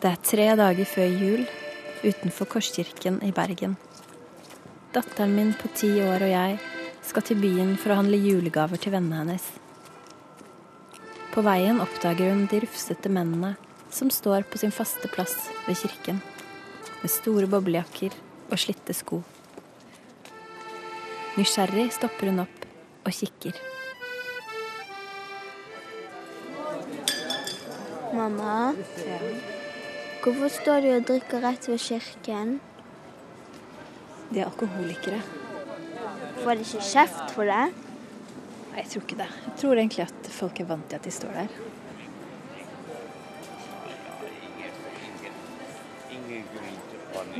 Det er tre dager før jul utenfor Korskirken i Bergen. Datteren min på ti år og jeg skal til byen for å handle julegaver til vennene hennes. På veien oppdager hun de rufsete mennene som står på sin faste plass ved kirken, med store boblejakker og slitte sko. Nysgjerrig stopper hun opp og kikker. Mamma, hvorfor står du og drikker rett ved kirken? De er alkoholikere. Får de ikke kjeft for det? Nei, jeg tror ikke det. Jeg tror egentlig at folk er vant til at de står der.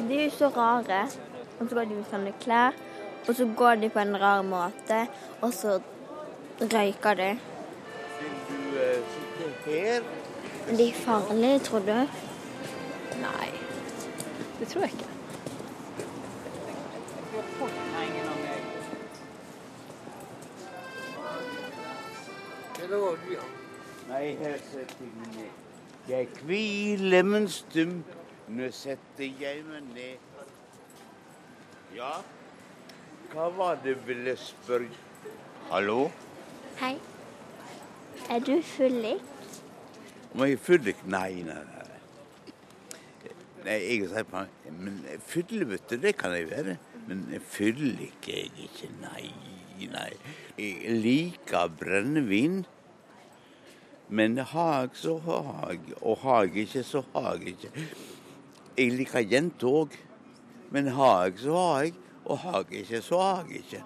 De er jo så rare. Og så går de med sånne klær, og så går de på en rar måte, og så røyker de. Vil du eh, sitte her? De er farlige, tror du? Nei, det tror jeg ikke. Nei, her setter jeg meg ned. Jeg hviler men stum, nå setter jeg meg ned. Ja, hva var det du ville spørre? Hallo? Hei. Er du fullik? Om jeg er fyllik? Nei, nei, nei. Nei, jeg sier på Men fyllebøtte, det kan jeg være. Men fyllik er jeg ikke. Nei, nei. Jeg liker brennevin. Men har jeg, så har jeg. Og har jeg ikke, så har jeg ikke. Jeg liker jenter òg. Men har jeg, så har jeg. Og har jeg ikke, så har jeg ikke.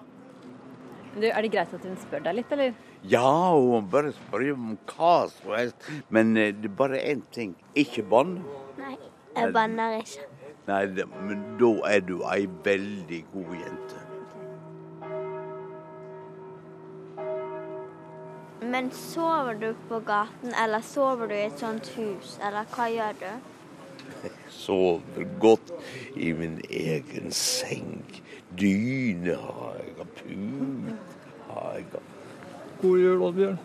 Du, er det greit at hun spør deg litt, eller? Ja, hun bare spør om hva som helst. Men eh, det er bare én ting. Ikke bann. Jeg banner ikke. Nei, men da er du ei veldig god jente. Men sover du på gaten, eller sover du i et sånt hus, eller hva gjør du? Sover godt i min egen seng. Dyne har jeg, og pute har jeg. God jul, Oddbjørn.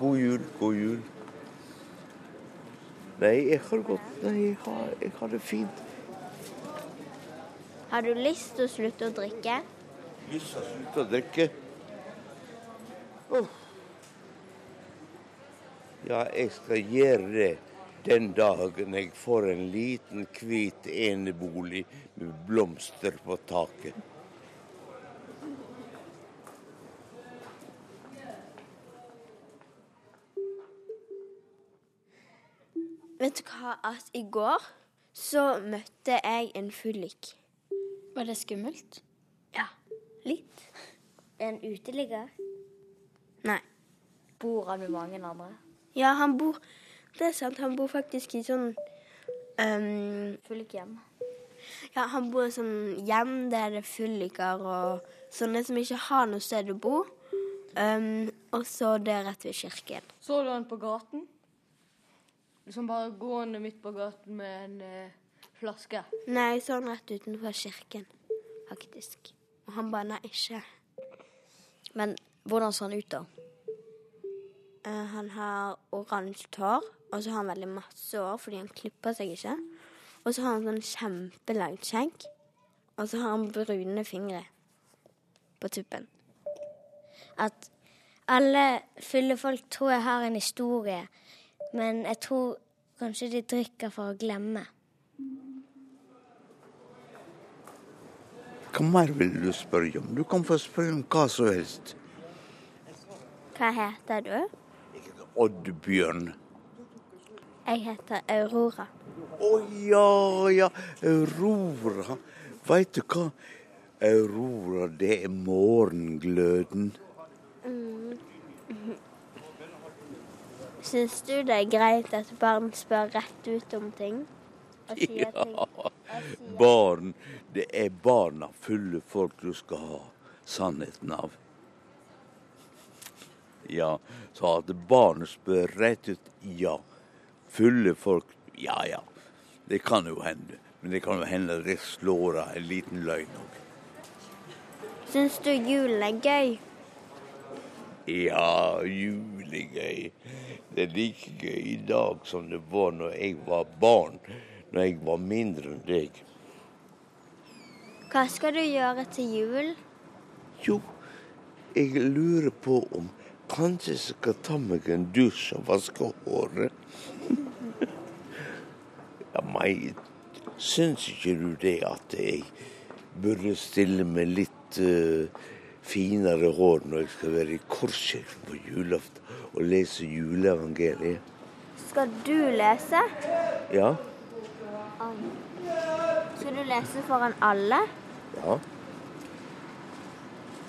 God jul, god jul. Nei, jeg har gått Nei, jeg har, jeg har det fint. Har du lyst til å slutte å drikke? Lyst til å slutte å drikke. Oh. Ja, jeg skal gjøre det den dagen jeg får en liten, hvit enebolig med blomster på taket. Vet du hva, at i går så møtte jeg en fyllik. Var det skummelt? Ja, litt. En uteligger? Nei. Bor han med mange andre? Ja, han bor Det er sant, han bor faktisk i sånn um, Fyllikhjem? Ja, han bor i sånn hjem der det er fylliker og sånne som ikke har noe sted å bo. Um, og så det er rett ved kirken. Så du han på gaten? Liksom bare gående midt på gaten med en eh, flaske. Nei, sånn rett utenfor kirken, faktisk. Og han banna ikke. Men hvordan så han ut, da? Uh, han har oransje hår, og så har han veldig masse hår fordi han klipper seg ikke. Og så har han sånn kjempelangt skjegg. Og så har han brune fingre på tuppen. At alle fulle folk tror jeg har en historie, men jeg tror kanskje de drikker for å glemme. Hva mer vil du spørre om? Du kan få spørre om hva som helst. Hva heter du? Oddbjørn. Jeg heter Aurora. Å ja, ja. Aurora. Veit du hva? Aurora, det er morgengløden. Syns du det er greit at barn spør rett ut om ting? Ja. Barn. Det er barna fulle folk du skal ha sannheten av. Ja, så at barnet spør rett ut, ja. Fulle folk, ja ja. Det kan jo hende. Men det kan jo hende at det slår av en liten løgn òg. Syns du julen er gøy? Ja, jul er gøy. Det er like gøy i dag som det var når jeg var barn, når jeg var mindre enn deg. Hva skal du gjøre til jul? Jo, jeg lurer på om kanskje jeg skal ta meg en dusj og vaske håret. Ja, men syns ikke du det at jeg burde stille med litt eh, finere hår når jeg skal være i korskirken på julaften og lese juleevangeliet? Skal du lese? Ja? Skal du lese foran alle? Ja.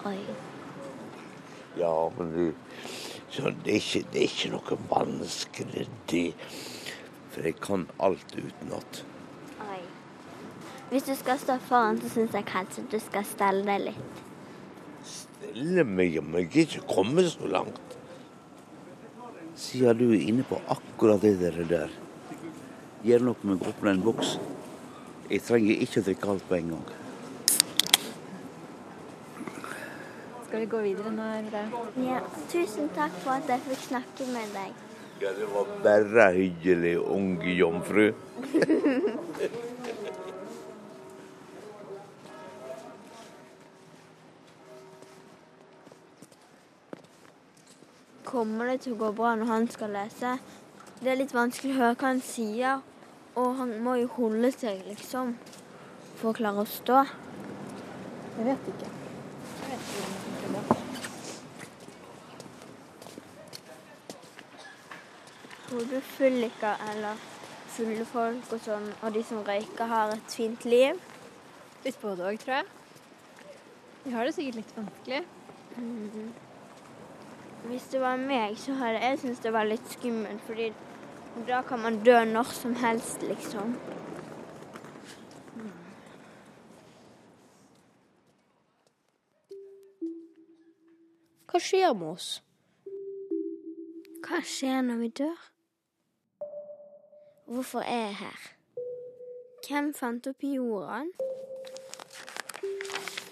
Oi. Ja, men du så det, er ikke, det er ikke noe vanskelig, det. For jeg kan alt utenat. Oi. Hvis du skal stå foran, så syns jeg kanskje du skal stelle deg litt. Stille meg, men jeg er ikke kommet så langt. Siden du er inne på akkurat det der, der. gjør noe med å åpne en boks. Jeg trenger ikke å drikke alt på en gang. Skal vi gå videre nå, Endre? Ja. Tusen takk for at jeg fikk snakke med deg. Ja, det var bare hyggelig, unge jomfru. Kommer det til å gå bra når han skal lese? Det er litt vanskelig å høre hva han sier, og han må jo holde seg, liksom, for å klare å stå. Jeg vet ikke. jeg vet ikke Tror du fylliker eller fulle folk og sånn, og de som røyker, har et fint liv? Litt både òg, tror jeg. De har det sikkert litt vanskelig. Hvis det var meg, så hadde jeg syntes det var litt skummelt, fordi da kan man dø når som helst, liksom. Hva skjer med oss? Hva skjer når vi dør? Hvorfor er jeg her? Hvem fant opp jorden?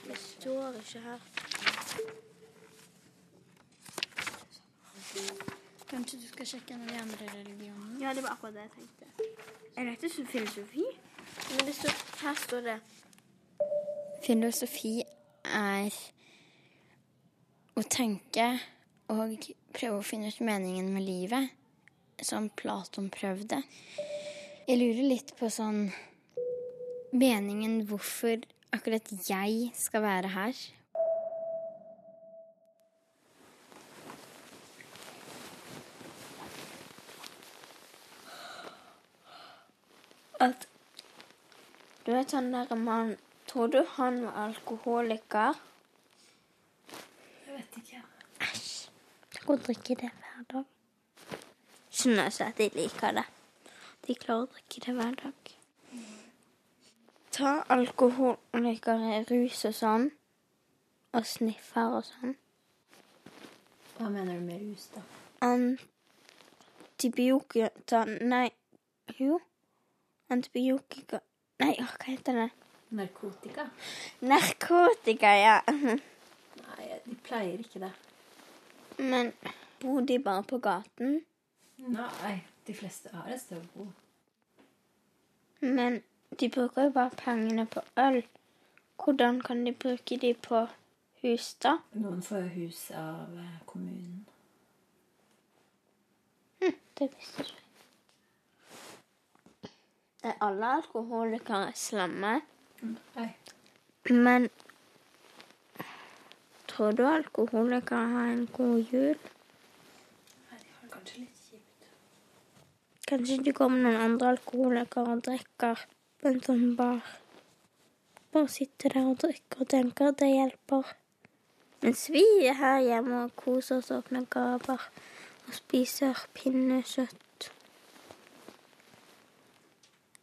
Det står ikke her. Kanskje du skal sjekke en av de andre religionene? Ja, det var akkurat det jeg tenkte. Er dette filosofi? Men det står, her står det Filosofi er å tenke og prøve å finne ut meningen med livet, som Platon prøvde. Jeg lurer litt på sånn Meningen hvorfor akkurat jeg skal være her. at Du vet han der mannen Tror du han var alkoholiker? Jeg vet ikke. Og drikke det hver dag. Skjønner ikke at de liker det. De klarer å drikke det hver dag. Ta alkoholikere, rus og sånn, og sniffer og sånn. Hva mener du med rus, da? Antibiotika Nei, jo. Antibiotika Nei, åh, hva heter det? Narkotika? Narkotika, ja. Nei, de pleier ikke det. Men bor de bare på gaten? Nei, de fleste har et sted å bo. Men de bruker jo bare pengene på øl. Hvordan kan de bruke de på hus, da? Noen får jo hus av kommunen. kommunen. Det visste jeg ikke. Er alle alkoholikere slemme? Nei. Men tror du alkoholikere har en god jul? Nei, de har kanskje litt kjipt. Kanskje de kommer noen andre alkoholikere og drikker på en sånn bar. Bare sitter der og drikker og tenker at det hjelper. Mens vi er her hjemme og koser oss og åpner gaver og spiser pinnekjøtt.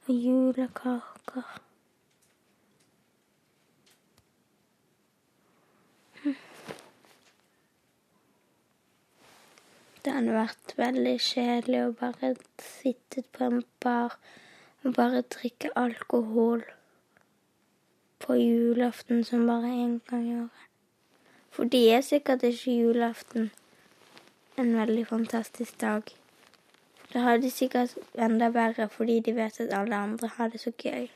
Og julekaker. Hm. Det hadde vært veldig kjedelig å bare sitte på en bar og bare drikke alkohol på julaften som bare én gang i året. Det er sikkert ikke julaften en veldig fantastisk dag. Da har de sikkert enda verre fordi de vet at alle andre har det så gøy.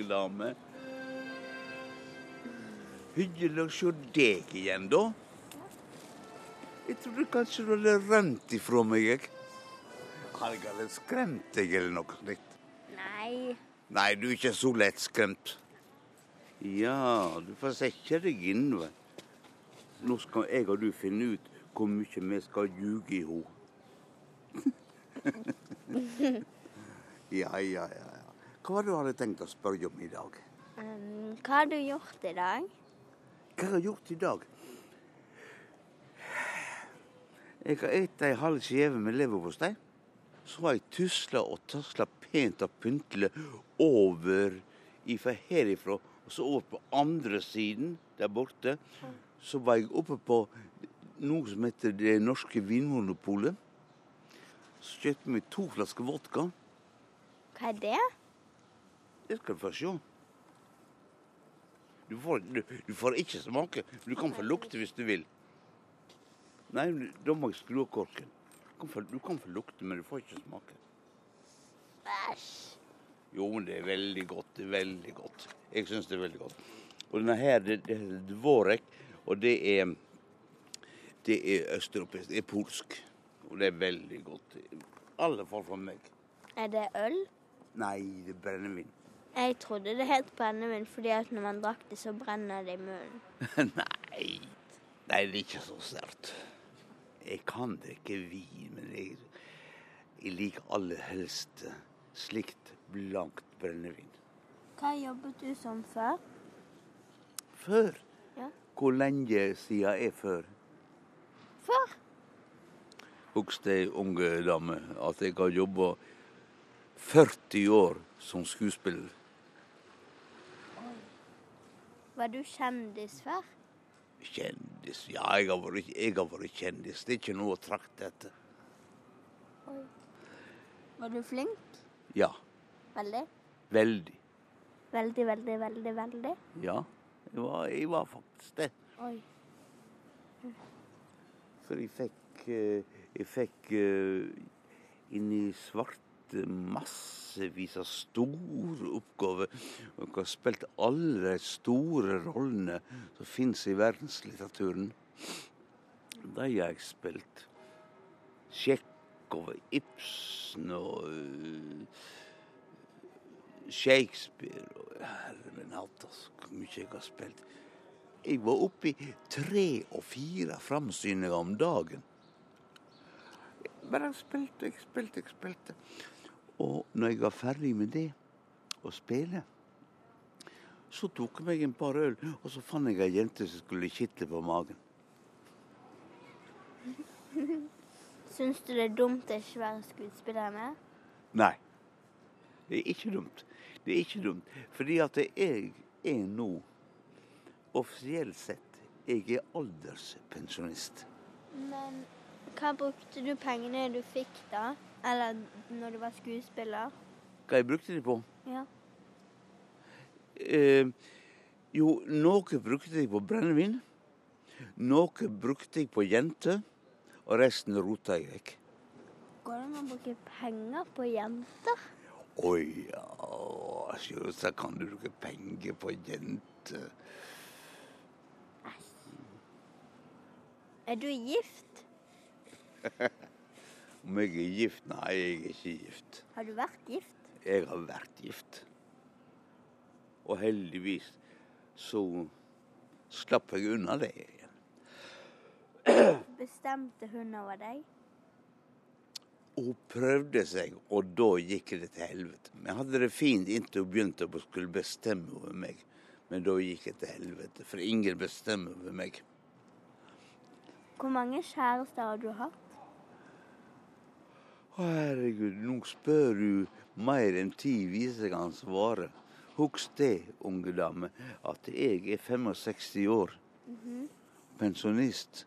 Unge dame. Hyggelig å se deg igjen, da. Jeg trodde kanskje du hadde rømt ifra meg. jeg. Har jeg hadde skremt deg eller noe slikt? Nei. Nei, du er ikke så lett skremt. Ja, du får sette deg inn. vel. Nå skal jeg og du finne ut hvor mye vi skal ljuge i henne. ja, ja, ja. Hva var det du hadde tenkt å spørre om i dag? Um, hva har du gjort i dag? Hva har jeg gjort i dag? Jeg har spist ei halv skive med leverpostei. Så har jeg tusla og tasla pent og pyntelig over ifra herifra, og så over på andre siden, der borte. Så var jeg oppe på noe som heter Det norske vinmonopolet. Så kjøpte vi to flasker vodka. Hva er det? Det skal du få se. Du får, du, du får ikke smake. Du kan få lukte hvis du vil. Nei, da må jeg skru av korken. Du kan, få, du kan få lukte, men du får ikke smake. Æsj. Jo, men det er veldig godt. Det er veldig godt. Jeg syns det er veldig godt. Og denne her, det, det heter dvorek, og det er Det er østeuropeisk. Det er polsk. Og det er veldig godt. Alle får for meg. Er det øl? Nei, det er brennevin. Jeg trodde det het brennevin fordi at når man drakk det, så brenner det i munnen. Nei. Nei, det er ikke så sterkt. Jeg kan drikke vin, men jeg, jeg liker aller helst slikt blankt brennevin. Hva jobbet du som før? Før? Ja. Hvor lenge siden er før? Før? Husk det, unge dame, at jeg har jobba 40 år som skuespiller. Var du kjendis før? Kjendis? Ja, jeg har vært, jeg har vært kjendis. Det er ikke noe å trakte etter. Var du flink? Ja, Veldig? veldig. Veldig, veldig, veldig, veldig? Ja, jeg var, jeg var faktisk det. Oi. For jeg fikk, eh, jeg fikk eh, inn i svarte massevis av store oppgaver. Og jeg har spilt alle de store rollene som fins i verdenslitteraturen. De har jeg spilt. Tsjekhov, Ibsen og eh, Shakespeare og Herre min hatt, altså, mye jeg har spilt. Jeg var oppe i tre og fire framsyninger om dagen. Men jeg spilte, jeg spilte, jeg spilte. Og når jeg var ferdig med det, å spille, så tok jeg meg en par øl, og så fant jeg ei jente som skulle kitle på magen. Syns du det er dumt å ikke være skuespiller mer? Nei, det er ikke dumt. Det er ikke dumt. Fordi at jeg er nå, offisielt sett, jeg er alderspensjonist. Men hva brukte du pengene du fikk da? Eller når du var skuespiller? Hva jeg brukte de på? Ja. Eh, jo, noe brukte jeg på brennevin. Noe brukte jeg på jenter. Og resten rota jeg vekk. Går det an å bruke penger på jenter? Oi, ja, selvsagt kan du bruke penger på jenter. Er du gift? Om jeg er gift? Nei, jeg er ikke gift. Har du vært gift? Jeg har vært gift. Og heldigvis så slapp jeg unna det igjen. Bestemte hun over deg? Hun prøvde seg, og da gikk det til helvete. Vi hadde det fint inntil hun begynte å skulle bestemme over meg. Men da gikk det til helvete, for ingen bestemmer over meg. Hvor mange kjærester har du hatt? Herregud, nå spør du mer enn ti viser kan svare. Husk det, unge dame, at jeg er 65 år. Pensjonist.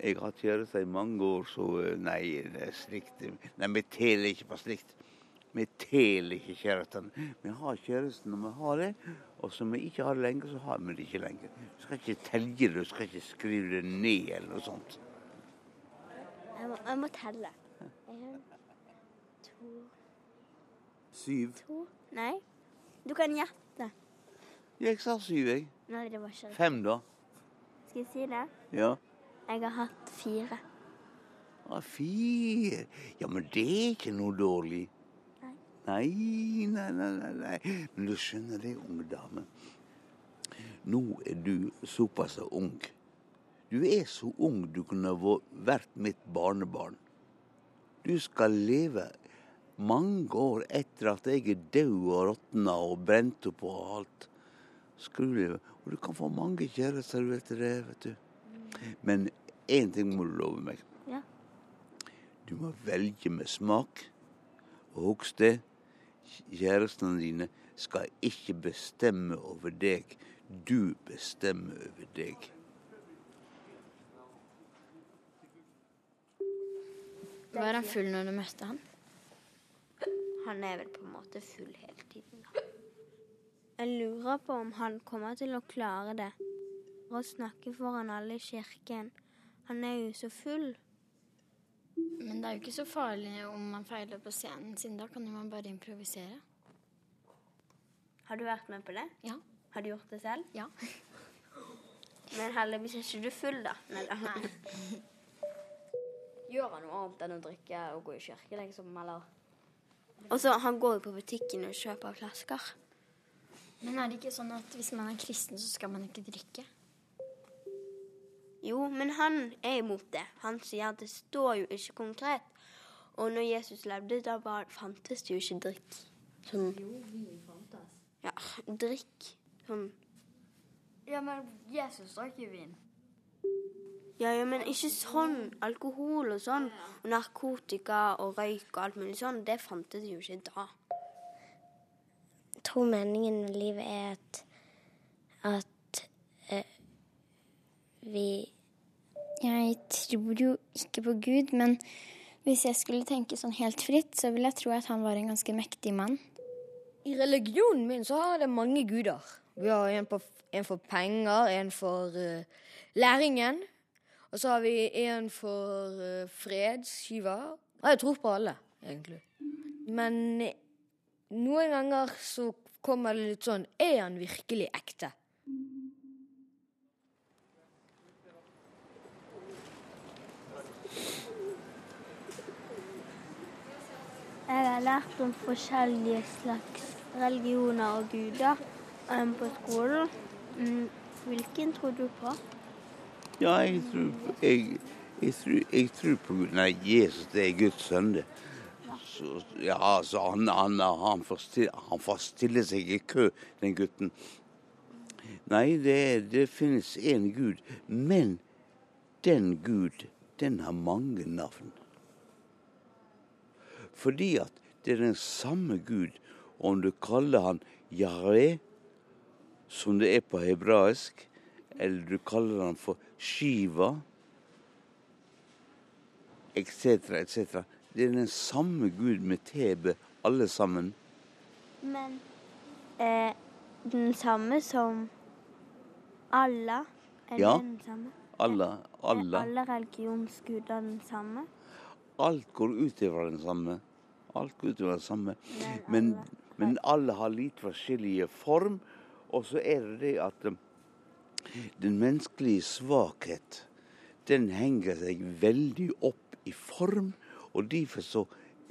Jeg har hatt kjæreste i mange år, så eh, nei, det er slikt Nei, vi teller ikke på slikt. Vi teller ikke kjærestene. Vi har kjæresten når vi har det, og som vi ikke har det lenger, så har vi det ikke lenger. Du skal ikke telle det, du skal ikke skrive det ned eller noe sånt. Jeg må, jeg må telle. En, to, Syv. to Nei, du kan gjette. Jeg sa syv, jeg. Nei, det var ikke det. Fem, da. Skal jeg si det? Ja. Jeg har hatt fire. Ah, fire. Ja, men det er ikke noe dårlig. Nei. Nei, nei, nei, nei, nei. Men du skjønner det, unge dame. Nå er du såpass ung. Du er så ung du kunne vært mitt barnebarn. Du skal leve mange år etter at jeg er død og råtna og brent opp og alt. Skal. Og du kan få mange kjærester etter det, vet du. Men én ting må du love meg. Ja. Du må velge med smak. Og husk det, kjærestene dine skal ikke bestemme over deg. Du bestemmer over deg. Var han full når du møtte han? Han er vel på en måte full hele tiden, da. Jeg lurer på om han kommer til å klare det. Å snakke foran alle i kirken. Han er jo så full. Men det er jo ikke så farlig om man feiler på scenen, siden da kan jo man bare improvisere. Har du vært med på det? Ja. Har du gjort det selv? Ja. Men heldigvis er ikke du full, da. Nei, Gjør han noe annet enn å drikke og gå i kirke, liksom, eller? Og så Han går jo på butikken og kjøper flasker. Men er det ikke sånn at hvis man er kristen, så skal man ikke drikke? Jo, men han er imot det. Han sier at det står jo ikke konkret. Og når Jesus levde, da bare fantes det jo ikke drikk. Sånn Jo, vin fantes. Ja, drikk. Sånn Ja, men Jesus drakk jo vin. Ja, ja, men ikke sånn. Alkohol og sånn. Og narkotika og røyk og alt mulig sånn. Det fantes jo ikke da. Jeg tror meningen med livet er at, at eh, vi Jeg tror jo ikke på Gud, men hvis jeg skulle tenke sånn helt fritt, så vil jeg tro at han var en ganske mektig mann. I religionen min så har det mange guder. Vi har en, på, en for penger, en for uh, læringen. Og så har vi en for uh, fred, Og jeg tror på alle, egentlig. Men eh, noen ganger så kommer det litt sånn Er han virkelig ekte? Jeg har lært om forskjellige slags religioner og guder på skolen. Mm, hvilken tror du på? Ja, jeg tror, jeg, jeg, tror, jeg tror på. Nei, Jesus det er Guds sønn. Så, ja, så han, han, han, forstiller, han forstiller, seg i kø, den gutten. Nei, det, det finnes én Gud. Men den Gud, den har mange navn. Fordi at det er den samme Gud, om du kaller han Yahweh, som det er på hebraisk, eller du kaller han for Shiva, etc., etc. Det er den samme Gud med Tebe, alle sammen. Men eh, den samme som Allah? Er Ja. den samme? Allah, Er alle religionsguder den samme? Alt går ut ifra den samme. Alt går ut ifra den samme. Men, men alle har litt forskjellige form. Og så er det det at eh, den menneskelige svakhet, den henger seg veldig opp i form. Og derfor så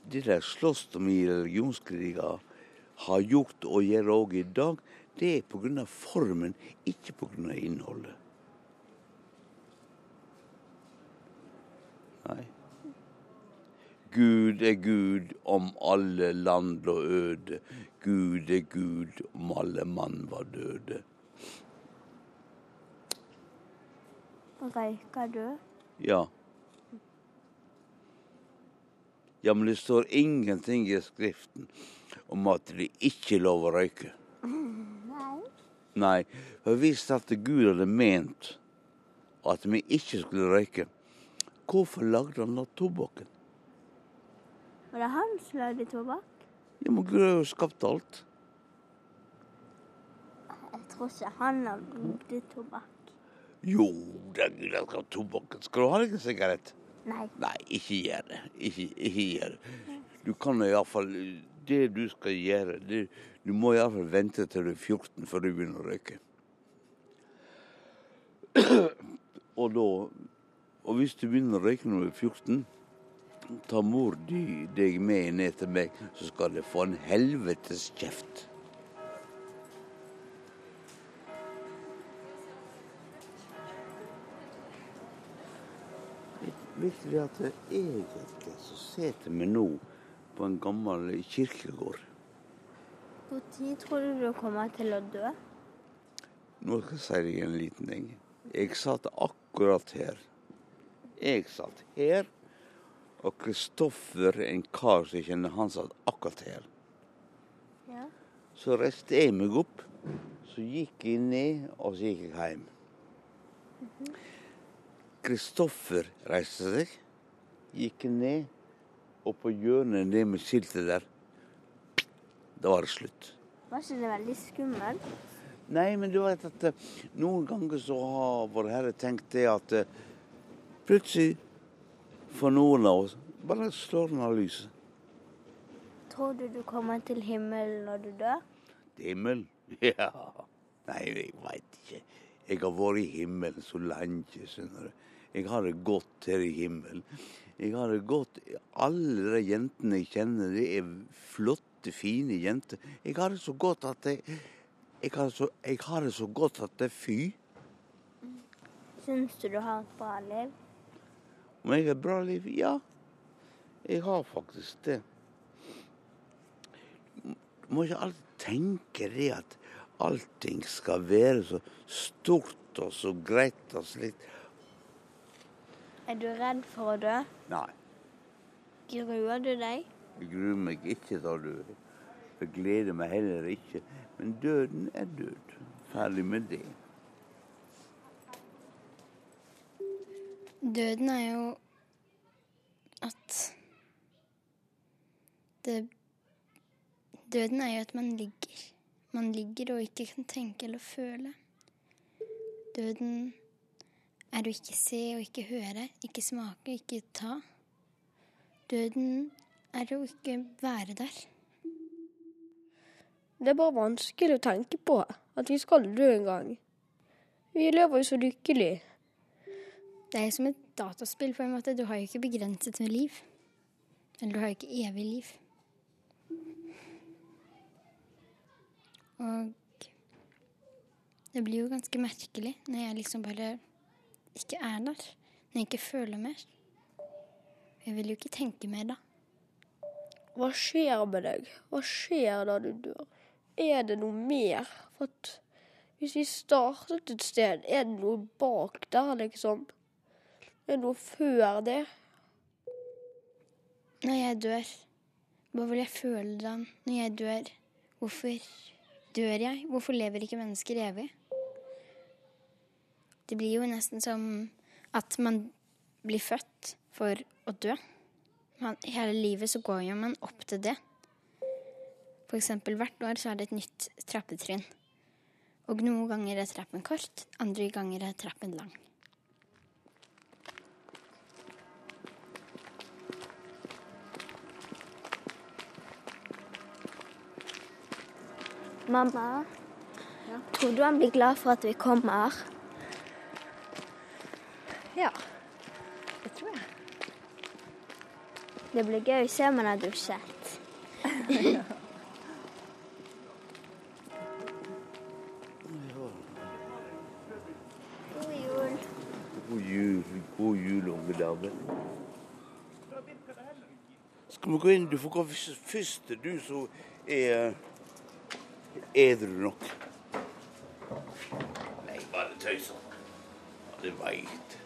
Det der slåss om i religionskriger har gjort og gjør òg i dag, det er pga. formen, ikke pga. innholdet. Nei. Gud er Gud om alle land og øde. Gud er Gud om alle mann var døde. Røyker du? Ja. Ja, men det står ingenting i Skriften om at det ikke er lov å røyke? Nei. Nei, for hvis at Gud hadde ment at vi ikke skulle røyke, hvorfor lagde han da tobakken? Var det han som lagde tobakk? Ja, men Gud har jo skapt alt. Jeg tror ikke han lagde tobakk. Jo, det Gud har skapt tobakken. Skal du ha deg en sigarett? Nei. Nei, ikke gjør det. Ikke, ikke gjør det. Du kan iallfall Det du skal gjøre, det, du må iallfall vente til du er 14 før du begynner å røyke. Og da Og hvis du begynner å røyke når du er 14, tar mor di deg med ned til meg, så skal du få en helvetes kjeft. Vet du det at egentlig så sitter vi nå på en gammel kirkegård. Når tror du du kommer til å dø? Nå skal jeg si deg en liten ting. Jeg satt akkurat her. Jeg satt her, og Kristoffer, en kar som jeg kjenner, han satt akkurat her. Ja. Så reiste jeg meg opp, så gikk jeg ned, og så gikk jeg hjem. Kristoffer reiste seg, gikk ned, og på hjørnet ned med skiltet der, da var det slutt. Var ikke det veldig skummelt? Nei, men du vet at eh, noen ganger så har Vår Herre tenkt det at eh, plutselig, for noen av oss, bare slår den av lyset. Tror du du kommer til himmelen når du dør? Til Himmelen? Ja. Nei, jeg veit ikke. Jeg har vært i himmelen så lenge, skjønner du. Jeg har det godt her i himmelen. Jeg har det godt Alle de jentene jeg kjenner, det er flotte, fine jenter. Jeg har det så godt at jeg Jeg har, så, jeg har det så godt at det fy. Syns du du har et bra liv? Om jeg har et bra liv? Ja. Jeg har faktisk det. Du må ikke alltid tenke det at allting skal være så stort og så greit og slikt. Er du redd for å dø? Nei. Gruer du deg? Jeg gruer meg ikke til å dø. Jeg gleder meg heller ikke. Men døden er død. Ferdig med det. Døden er jo at det Døden er jo at man ligger. Man ligger og ikke kan tenke eller føle. Døden er å ikke se og ikke høre, ikke smake, ikke ta. Døden er å ikke være der. Det er bare vanskelig å tenke på at vi skal dø en gang. Vi lever jo så lykkelig. Det er som et dataspill på en måte. Du har jo ikke begrenset med liv. Eller du har jo ikke evig liv. Og det blir jo ganske merkelig når jeg liksom bare ikke er der. Når jeg ikke føler mer. Jeg vil jo ikke tenke mer da. Hva skjer med deg? Hva skjer da du dør? Er det noe mer? For at hvis vi startet et sted, er det noe bak der, liksom? Er det noe før det? Når jeg dør, hva vil jeg føle da når jeg dør? Hvorfor dør jeg? Hvorfor lever ikke mennesker evig? Det blir jo nesten som at man blir født for å dø. Man, hele livet så går jo man opp til det. Eksempel hvert år så er det et nytt trappetrinn. Og noen ganger er trappen kort, andre ganger er trappen lang. Mamma, tror du han blir glad for at vi kommer? Ja. Det tror jeg. Det blir gøy å se om han har dusjet. God jul. God jul, god jul, unge dame. Skal vi gå inn? Du får gå først, du som er edru nok. Nei, bare tøyser. Det veit.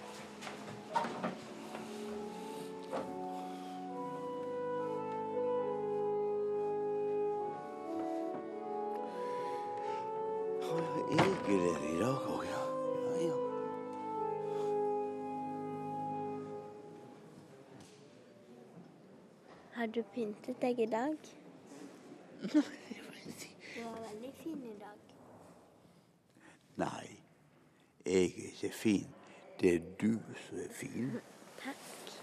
Du pyntet deg i dag? Du var veldig fin i dag. Nei, jeg er ikke fin. Det er du som er fin. Takk.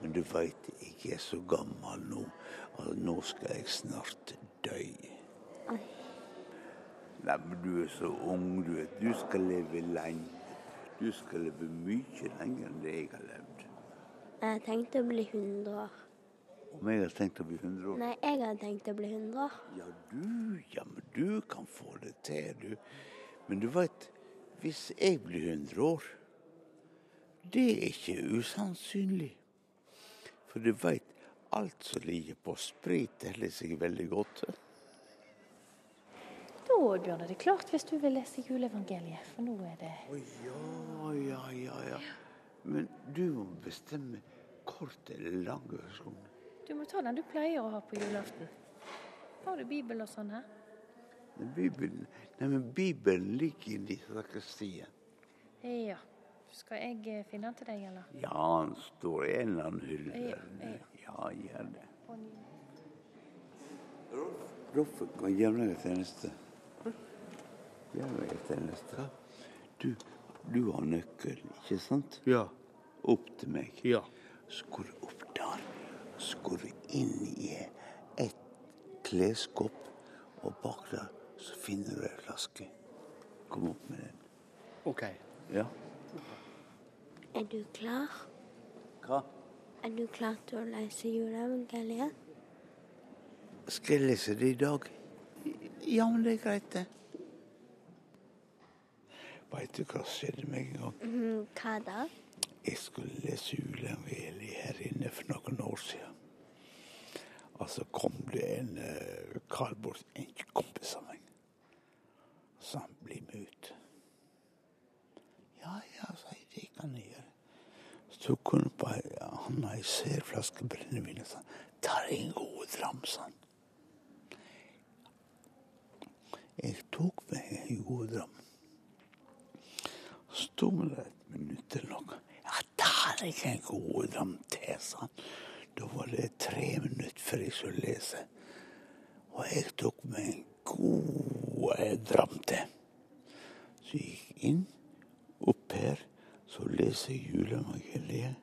Men du veit, jeg er så gammel nå at nå skal jeg snart dø. Oi. Nei, men du er så ung, du vet. Du skal leve lenge. Du skal leve mye lenger enn det jeg har levd. Jeg har tenkt å bli 100 år. Om jeg hadde tenkt å bli 100 år Nei, jeg hadde tenkt å bli 100 år. Ja, du, ja, men du kan få det til, du. Men du veit, hvis jeg blir 100 år, det er ikke usannsynlig. For du veit, alt som ligger på sprit, holder seg veldig godt. Da, Bjørn, er det klart hvis du vil lese juleevangeliet, for nå er det Å ja, ja, ja, ja. Men du må bestemme kort eller lang versjon. Du må ta den du pleier å ha på julaften. Har du Bibel og sånn her? Bibelen, nei, men Bibelen ligger i sakristiet. Ja. Skal jeg eh, finne den til deg, eller? Ja, den står i en eller annen hylle. Ja, ja. Ja, gjør det. Rolf, kan gjøre meg en tjeneste. Gjør meg en tjeneste. Du, du har nøkkel, ikke sant? Ja. Opp til meg. Ja. Så går du opp du inn i et klesskap, og bak der så finner du ei flaske. Kom opp med den. OK. Ja. Er du klar? Hva? Er du klar til å lese juleevangeliet? Skal jeg lese det i dag? Ja, men det er greit, det. Veit du hva som skjedde meg en gang? Mm, Hva da? Jeg skulle lese juleevangeliet her inne for noen år siden. Og så kom det en uh, kar bort, en kompis av meg. Så han bli med ut. Ja, ja, sa jeg, det kan jeg gjøre. Så tok han opp han ei serflaske brennevin og sa ta en god dram, sa han. Jeg tok meg en god dram. Så sto vi der et minutt eller noe. Ja, ta deg en god dram til, sa han. Da var det tre minutter før jeg skulle lese. Og jeg tok meg en god eh, dram til. Så jeg gikk inn, opp her, så leser jeg juleevangeliet.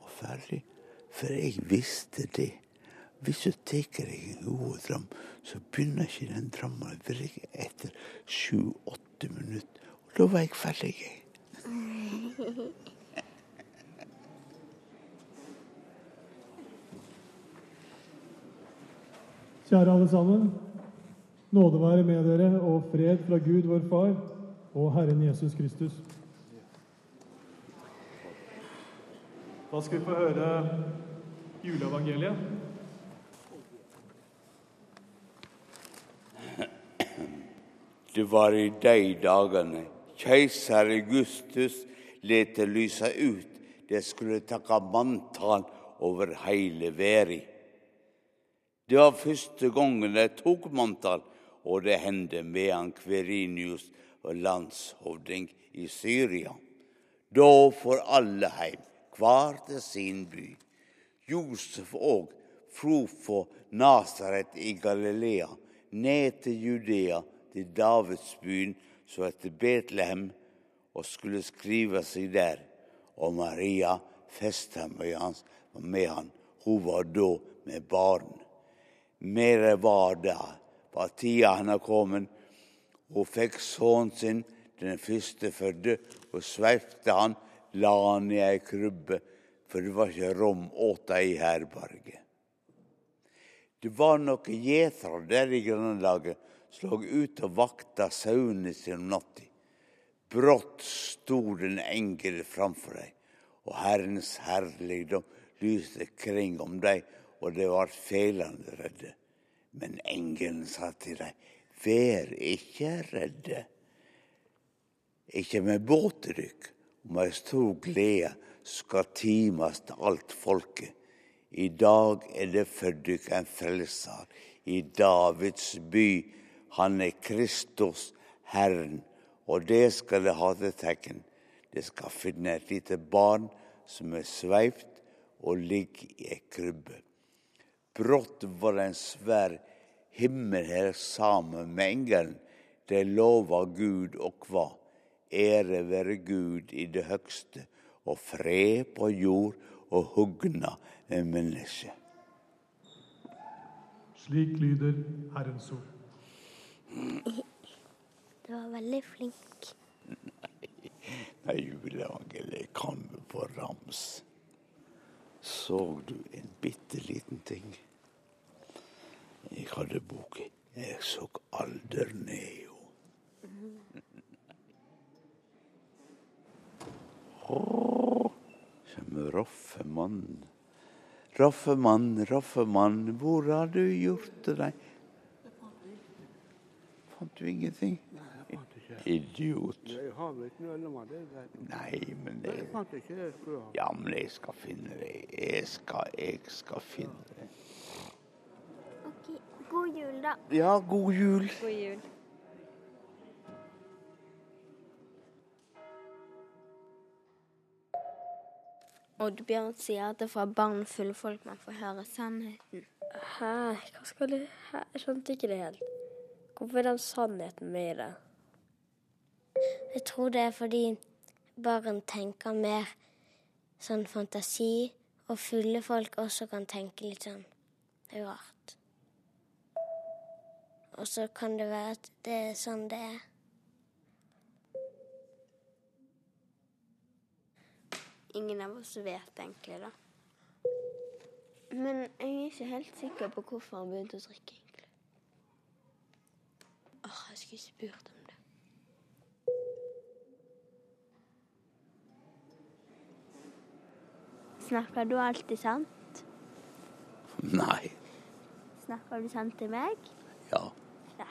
Og ferdig. For jeg visste det. Hvis du tar deg en god dram, så begynner ikke den drammen å virke etter sju-åtte minutter. Og da var jeg ferdig. jeg. Kjære alle sammen. Nåde være med dere og fred fra Gud vår Far og Herren Jesus Kristus. Da skal vi få høre juleevangeliet. Det var i de dagene keiser Augustus lette lyse ut det skulle takke manntall over hele verden. Det var første gangen de tok manntall, og det hendte medan Kverinius og landshovding i Syria. Da for alle heim, hver til sin by. Josef òg fro fra Nasaret i Galilea ned til Judea, til Davidsbyen som heter Betlehem, og skulle skrive seg der. Og Maria, hans, var med han. Hun var da med barn. Mere var det, På tida han er kommet. Hun fikk sønnen sin, den førstefødte, og sveipte han, la han i ei krybbe, for det var ikke rom åt ei i herberget. Det var noen gjetere der i grannlaget som lå ute og vakta sauene sine om natta. Brått sto den engel framfor dem, og Herrens herligdom lyste kring om dem, og de var feilende redde. Men engelen sa til dem, vær ikke redde. Ikke med båten dykk, og med stor glede skal times til alt folket. I dag er det født dykk en frelser i Davids by. Han er Kristus, Herren, og det skal det ha til tegn. Det skal finne et lite barn som er sveipt og ligger i ei krybbe. Brått var det en svær himmel her sammen med engelen. De lova Gud og kva. Ære være Gud i det høgste, og fred på jord og hugna med menneske. Slik lyder Herrens ord. Du var veldig flink. Nei, juleevangeliet kan vi på rams. Så du en bitte liten ting? Jeg hadde bok. Jeg så alder ned, jo. Kjem Raffemann. Raffemann, Raffemann, hvor har du gjort av deg? Fant du ingenting? Idiot. Har vel ikke noe med det. der. Nei, men det Jeg fant ikke det jeg skulle ha. Ja, men jeg skal finne det. Jeg skal, jeg skal finne det. Ok, God jul, da. Ja, god jul. God jul. Oddbjørn sier at det er fra barn fulle folk man får høre sannheten. Hæ, hva skal du Hæ, Jeg skjønte ikke det helt. Hvorfor er den sannheten med i det? Jeg tror det er fordi barn tenker mer sånn fantasi, og fulle folk også kan tenke litt sånn rart. Og så kan det være at det er sånn det er. Ingen av oss vet egentlig, da. Men jeg er ikke helt sikker på hvorfor han begynte å drikke, egentlig. Åh, jeg skulle spurt om det. Snakker du alltid sant? Nei. Snakker du sant til meg? Ja. Ja.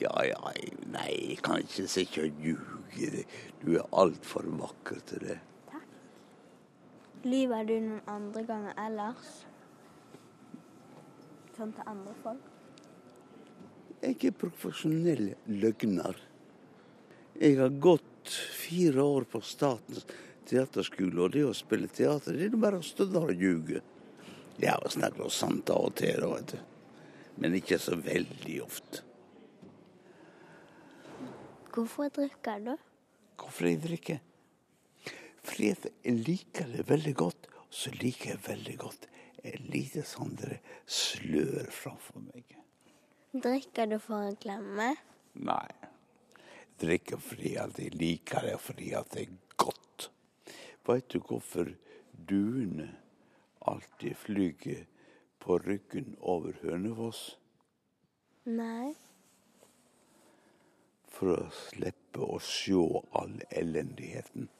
Ja, ja. Nei, jeg kan ikke sitte og ljuge. Du er altfor vakker til det. Lyver du noen andre ganger ellers? Sånn til andre folk? Jeg er profesjonell løgner. Jeg har gått fire år på Statens teaterskole, og det å spille teater, det er bare å stå der og ljuge. Ja, og snakke noe sant av og til, vet du. Men ikke så veldig ofte. Hvorfor drikker du? Hvorfor jeg drikker? Fordi jeg liker det veldig godt, og så liker jeg veldig godt et lite sånn slør framfor meg. Drikker du for å glemme? Nei. Jeg drikker fordi at jeg liker det, fordi at godt. Veit du hvorfor duene alltid flyger på ryggen over Hønefoss? Nei. For å slippe å se all elendigheten.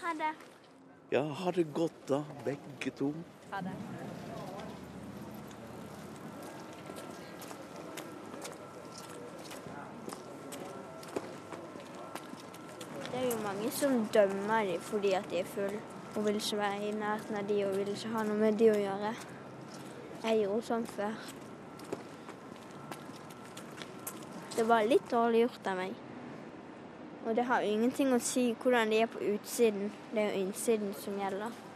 Ha det. Ja, ha det godt da, begge to. Ha det. Det er jo mange som dømmer dem fordi at de er fulle og vil ikke være i nærheten av de og vil ikke ha noe med de å gjøre. Jeg gjorde sånn før. Det var litt dårlig gjort av meg. Og det har ingenting å si hvordan de er på utsiden. Det er jo innsiden som gjelder.